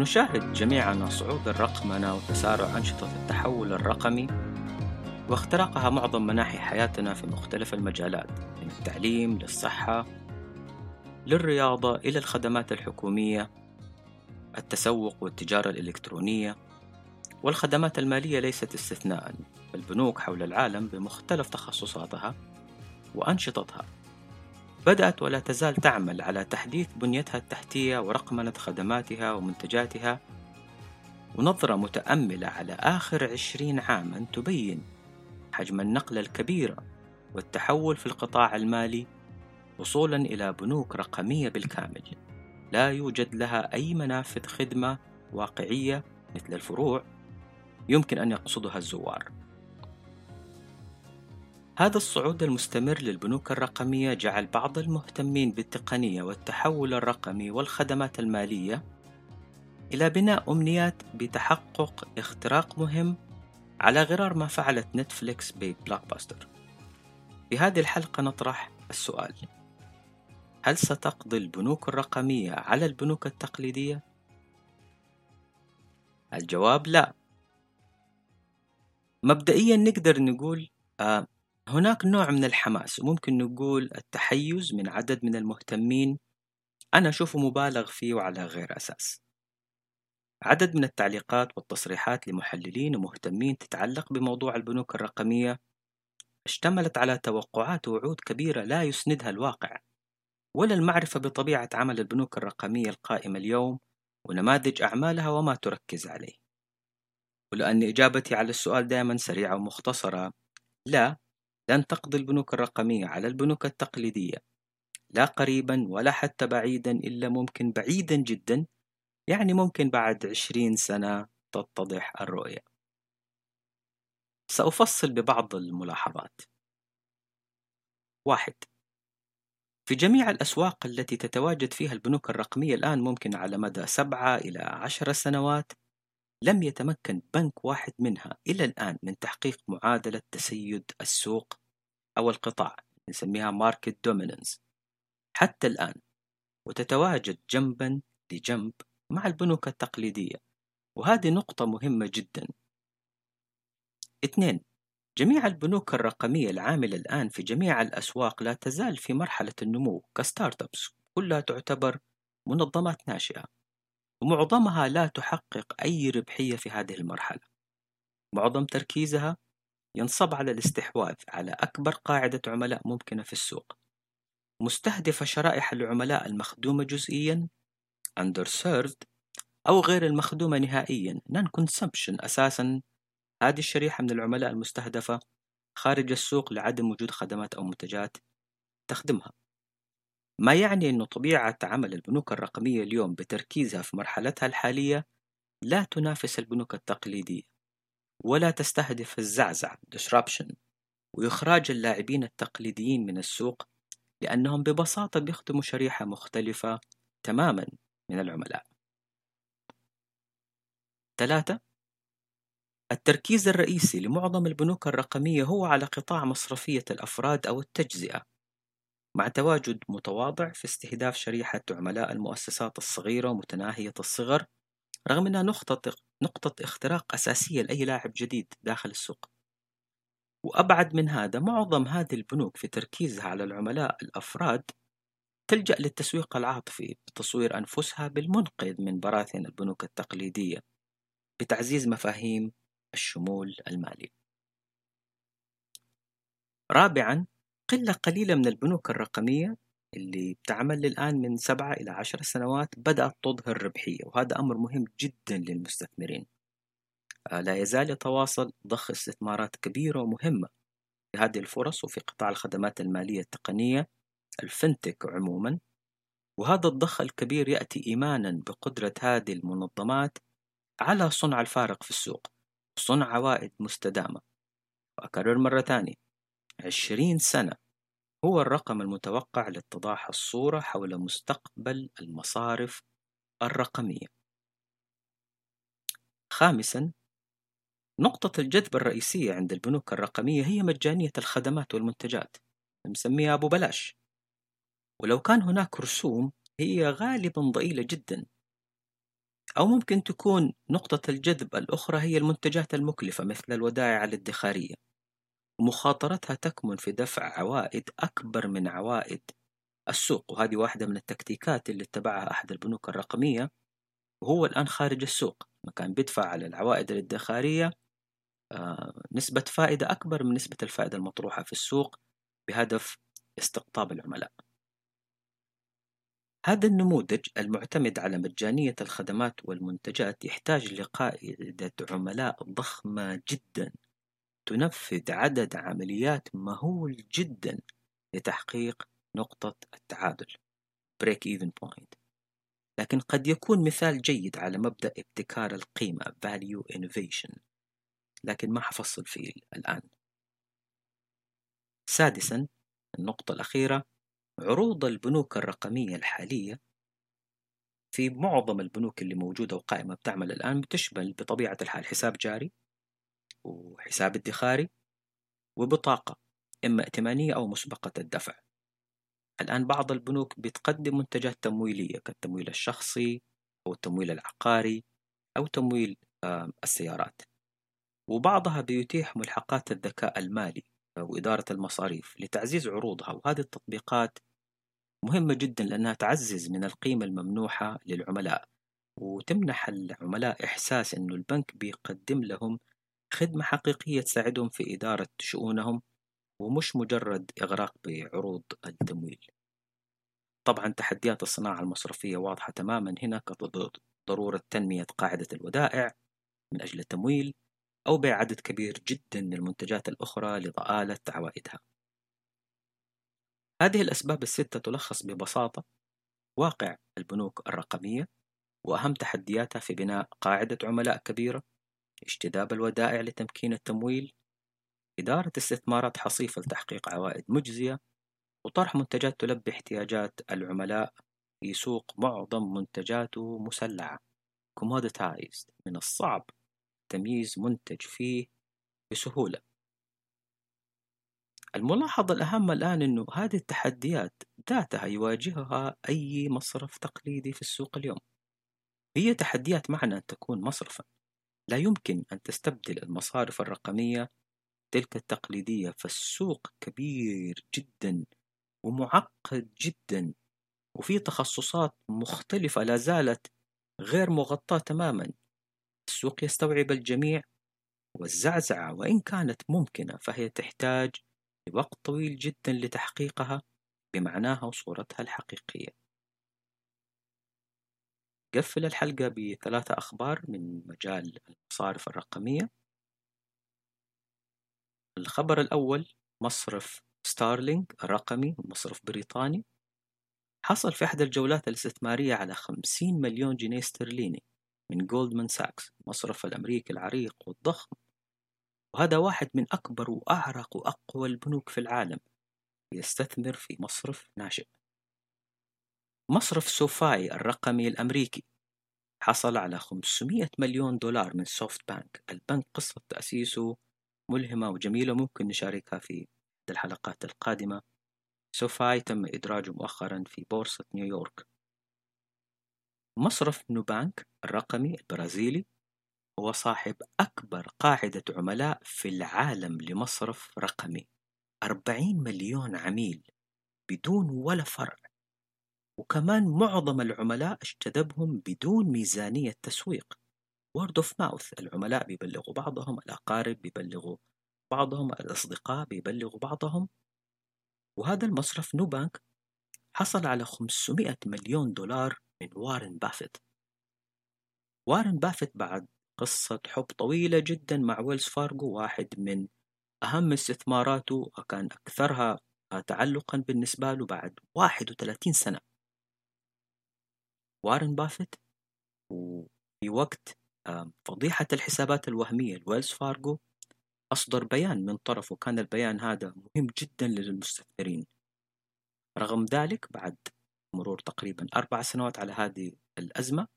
نشاهد جميعنا صعود الرقمنة وتسارع أنشطة التحول الرقمي واختراقها معظم مناحي حياتنا في مختلف المجالات من التعليم للصحة للرياضة إلى الخدمات الحكومية التسوق والتجارة الإلكترونية والخدمات المالية ليست استثناء البنوك حول العالم بمختلف تخصصاتها وأنشطتها. بدأت ولا تزال تعمل على تحديث بنيتها التحتية ورقمنة خدماتها ومنتجاتها. ونظرة متأملة على آخر عشرين عاما تبين حجم النقلة الكبيرة والتحول في القطاع المالي وصولا إلى بنوك رقمية بالكامل. لا يوجد لها أي منافذ خدمة واقعية مثل الفروع يمكن أن يقصدها الزوار. هذا الصعود المستمر للبنوك الرقمية جعل بعض المهتمين بالتقنية والتحول الرقمي والخدمات المالية إلى بناء أمنيات بتحقق اختراق مهم على غرار ما فعلت نتفليكس ببلوك باستر في هذه الحلقة نطرح السؤال هل ستقضي البنوك الرقمية على البنوك التقليدية؟ الجواب لا مبدئيا نقدر نقول آه هناك نوع من الحماس. وممكن نقول التحيز من عدد من المهتمين. أنا أشوفه مبالغ فيه وعلى غير أساس. عدد من التعليقات والتصريحات لمحللين ومهتمين تتعلق بموضوع البنوك الرقمية اشتملت على توقعات ووعود كبيرة لا يسندها الواقع. ولا المعرفة بطبيعة عمل البنوك الرقمية القائمة اليوم ونماذج أعمالها وما تركز عليه. ولأن إجابتي على السؤال دائما سريعة ومختصرة لا لن تقضي البنوك الرقمية على البنوك التقليدية لا قريبا ولا حتى بعيدا إلا ممكن بعيدا جدا يعني ممكن بعد عشرين سنة تتضح الرؤية. سأفصل ببعض الملاحظات. واحد في جميع الأسواق التي تتواجد فيها البنوك الرقمية الآن ممكن على مدى سبعة إلى عشر سنوات لم يتمكن بنك واحد منها إلى الآن من تحقيق معادلة تسيد السوق أو القطاع نسميها market dominance حتى الآن وتتواجد جنبا لجنب مع البنوك التقليدية. وهذه نقطة مهمة جدا. اثنين جميع البنوك الرقمية العاملة الآن في جميع الأسواق لا تزال في مرحلة النمو ك start-ups. كلها تعتبر منظمات ناشئة. ومعظمها لا تحقق أي ربحية في هذه المرحلة. معظم تركيزها ينصب على الاستحواذ على أكبر قاعدة عملاء ممكنة في السوق. مستهدفة شرائح العملاء المخدومة جزئيا underserved أو غير المخدومة نهائيا. Non-consumption أساسا. هذه الشريحة من العملاء المستهدفة خارج السوق لعدم وجود خدمات أو منتجات تخدمها. ما يعني أن طبيعة عمل البنوك الرقمية اليوم بتركيزها في مرحلتها الحالية لا تنافس البنوك التقليدية. ولا تستهدف الزعزع disruption وإخراج اللاعبين التقليديين من السوق لأنهم ببساطة بيخدموا شريحة مختلفة تماما من العملاء. ثلاثة التركيز الرئيسي لمعظم البنوك الرقمية هو على قطاع مصرفية الأفراد أو التجزئة مع تواجد متواضع في استهداف شريحة عملاء المؤسسات الصغيرة ومتناهية الصغر رغم أنها نقطة, نقطة اختراق أساسية لأي لاعب جديد داخل السوق. وأبعد من هذا معظم هذه البنوك في تركيزها على العملاء الأفراد تلجأ للتسويق العاطفي بتصوير أنفسها بالمنقذ من براثن البنوك التقليدية بتعزيز مفاهيم الشمول المالي. رابعا قلة قليلة من البنوك الرقمية اللي بتعمل الآن من سبعة إلى عشر سنوات بدأت تظهر ربحية وهذا أمر مهم جدا للمستثمرين. آه، لا يزال يتواصل ضخ استثمارات كبيرة ومهمة في هذه الفرص وفي قطاع الخدمات المالية التقنية الفنتك عموما. وهذا الضخ الكبير يأتي إيمانا بقدرة هذه المنظمات على صنع الفارق في السوق وصنع عوائد مستدامة. وأكرر مرة ثانية عشرين سنة هو الرقم المتوقع لاتضاح الصورة حول مستقبل المصارف الرقمية. خامسا نقطة الجذب الرئيسية عند البنوك الرقمية هي مجانية الخدمات والمنتجات نسميها أبو بلاش. ولو كان هناك رسوم هي غالبا ضئيلة جدا. أو ممكن تكون نقطة الجذب الأخرى هي المنتجات المكلفة مثل الودائع الادخارية. ومخاطرتها تكمن في دفع عوائد أكبر من عوائد السوق وهذه واحدة من التكتيكات اللي اتبعها أحد البنوك الرقمية وهو الآن خارج السوق. كان بيدفع على العوائد الادخارية آه، نسبة فائدة أكبر من نسبة الفائدة المطروحة في السوق بهدف استقطاب العملاء. هذا النموذج المعتمد على مجانية الخدمات والمنتجات يحتاج لقاعدة عملاء ضخمة جدا. تنفذ عدد عمليات مهول جدا لتحقيق نقطة التعادل. Break even point. لكن قد يكون مثال جيد على مبدأ ابتكار القيمة value innovation. لكن ما حفصل فيه الآن. سادسا النقطة الأخيرة عروض البنوك الرقمية الحالية. في معظم البنوك اللي موجودة وقائمة بتعمل الآن بتشمل بطبيعة الحال حساب جاري. وحساب ادخاري وبطاقة إما ائتمانية أو مسبقة الدفع. الآن بعض البنوك بتقدم منتجات تمويلية كالتمويل الشخصي أو التمويل العقاري أو تمويل السيارات. وبعضها بيتيح ملحقات الذكاء المالي وإدارة المصاريف لتعزيز عروضها. وهذه التطبيقات مهمة جدا لأنها تعزز من القيمة الممنوحة للعملاء وتمنح العملاء إحساس أنه البنك بيقدم لهم خدمة حقيقية تساعدهم في إدارة شؤونهم ومش مجرد إغراق بعروض التمويل. طبعا تحديات الصناعة المصرفية واضحة تماما هنا كضرورة تنمية قاعدة الودائع من أجل التمويل أو بيع عدد كبير جدا من المنتجات الأخرى لضآلة عوائدها. هذه الأسباب الستة تلخص ببساطة واقع البنوك الرقمية وأهم تحدياتها في بناء قاعدة عملاء كبيرة اجتذاب الودائع لتمكين التمويل إدارة استثمارات حصيفة لتحقيق عوائد مجزية وطرح منتجات تلبي احتياجات العملاء في سوق معظم منتجاته مسلعة. commoditized من الصعب تمييز منتج فيه بسهولة. الملاحظة الأهم الآن أنه هذه التحديات ذاتها يواجهها أي مصرف تقليدي في السوق اليوم. هي تحديات معنى أن تكون مصرفا. لا يمكن أن تستبدل المصارف الرقمية تلك التقليدية فالسوق كبير جدا ومعقد جدا وفي تخصصات مختلفة لا زالت غير مغطاة تماما. السوق يستوعب الجميع والزعزعة وإن كانت ممكنة فهي تحتاج وقت طويل جدا لتحقيقها بمعناها وصورتها الحقيقية. قفل الحلقة بثلاثة أخبار من مجال المصارف الرقمية. الخبر الأول مصرف ستارلينج الرقمي مصرف بريطاني. حصل في أحد الجولات الاستثمارية على 50 مليون جنيه استرليني من جولدمان ساكس المصرف الأمريكي العريق والضخم. وهذا واحد من أكبر وأعرق وأقوى البنوك في العالم يستثمر في مصرف ناشئ. مصرف سوفاي الرقمي الأمريكي. حصل على 500 مليون دولار من سوفت بانك. البنك قصة تأسيسه ملهمة وجميلة ممكن نشاركها في الحلقات القادمة. سوفاي تم إدراجه مؤخرا في بورصة نيويورك. مصرف نوبانك الرقمي البرازيلي هو صاحب أكبر قاعدة عملاء في العالم لمصرف رقمي. 40 مليون عميل بدون ولا فرع. وكمان معظم العملاء اجتذبهم بدون ميزانية تسويق. Word of mouth العملاء بيبلغوا بعضهم الأقارب بيبلغوا بعضهم الأصدقاء بيبلغوا بعضهم. وهذا المصرف نوبانك حصل على 500 مليون دولار من وارن بافيت. وارن بافيت بعد قصة حب طويلة جدا مع ويلز فارغو واحد من أهم استثماراته وكان أكثرها تعلقا بالنسبة له بعد 31 سنة. وارن بافيت وفي وقت فضيحة الحسابات الوهمية لويلز فارغو أصدر بيان من طرفه. كان البيان هذا مهم جدا للمستثمرين. رغم ذلك بعد مرور تقريبا أربع سنوات على هذه الأزمة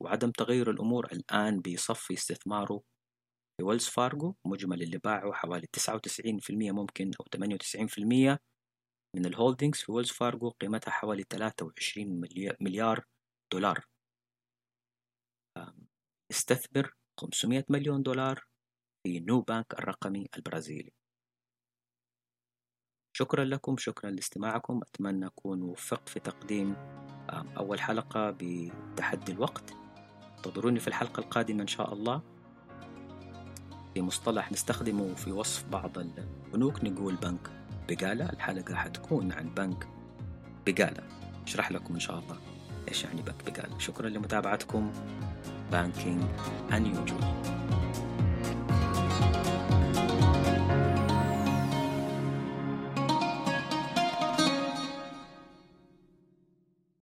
وعدم تغير الأمور الآن بيصفي استثماره في ويلز فارغو مجمل اللي باعه حوالي 99% ممكن أو 98% من ال holdings في ويلز فارغو قيمتها حوالي 23 مليار دولار. استثمر 500 مليون دولار في نو بانك الرقمي البرازيلي. شكرا لكم شكرا لاستماعكم. أتمنى أكون وفقت في تقديم أول حلقة بتحدي الوقت. انتظروني في الحلقة القادمة إن شاء الله. في مصطلح نستخدمه في وصف بعض البنوك نقول بنك بقالة الحلقة حتكون عن بنك بقالة أشرح لكم إن شاء الله. إيش يعني بنك بقالة شكرا لمتابعتكم. بانكينج unusual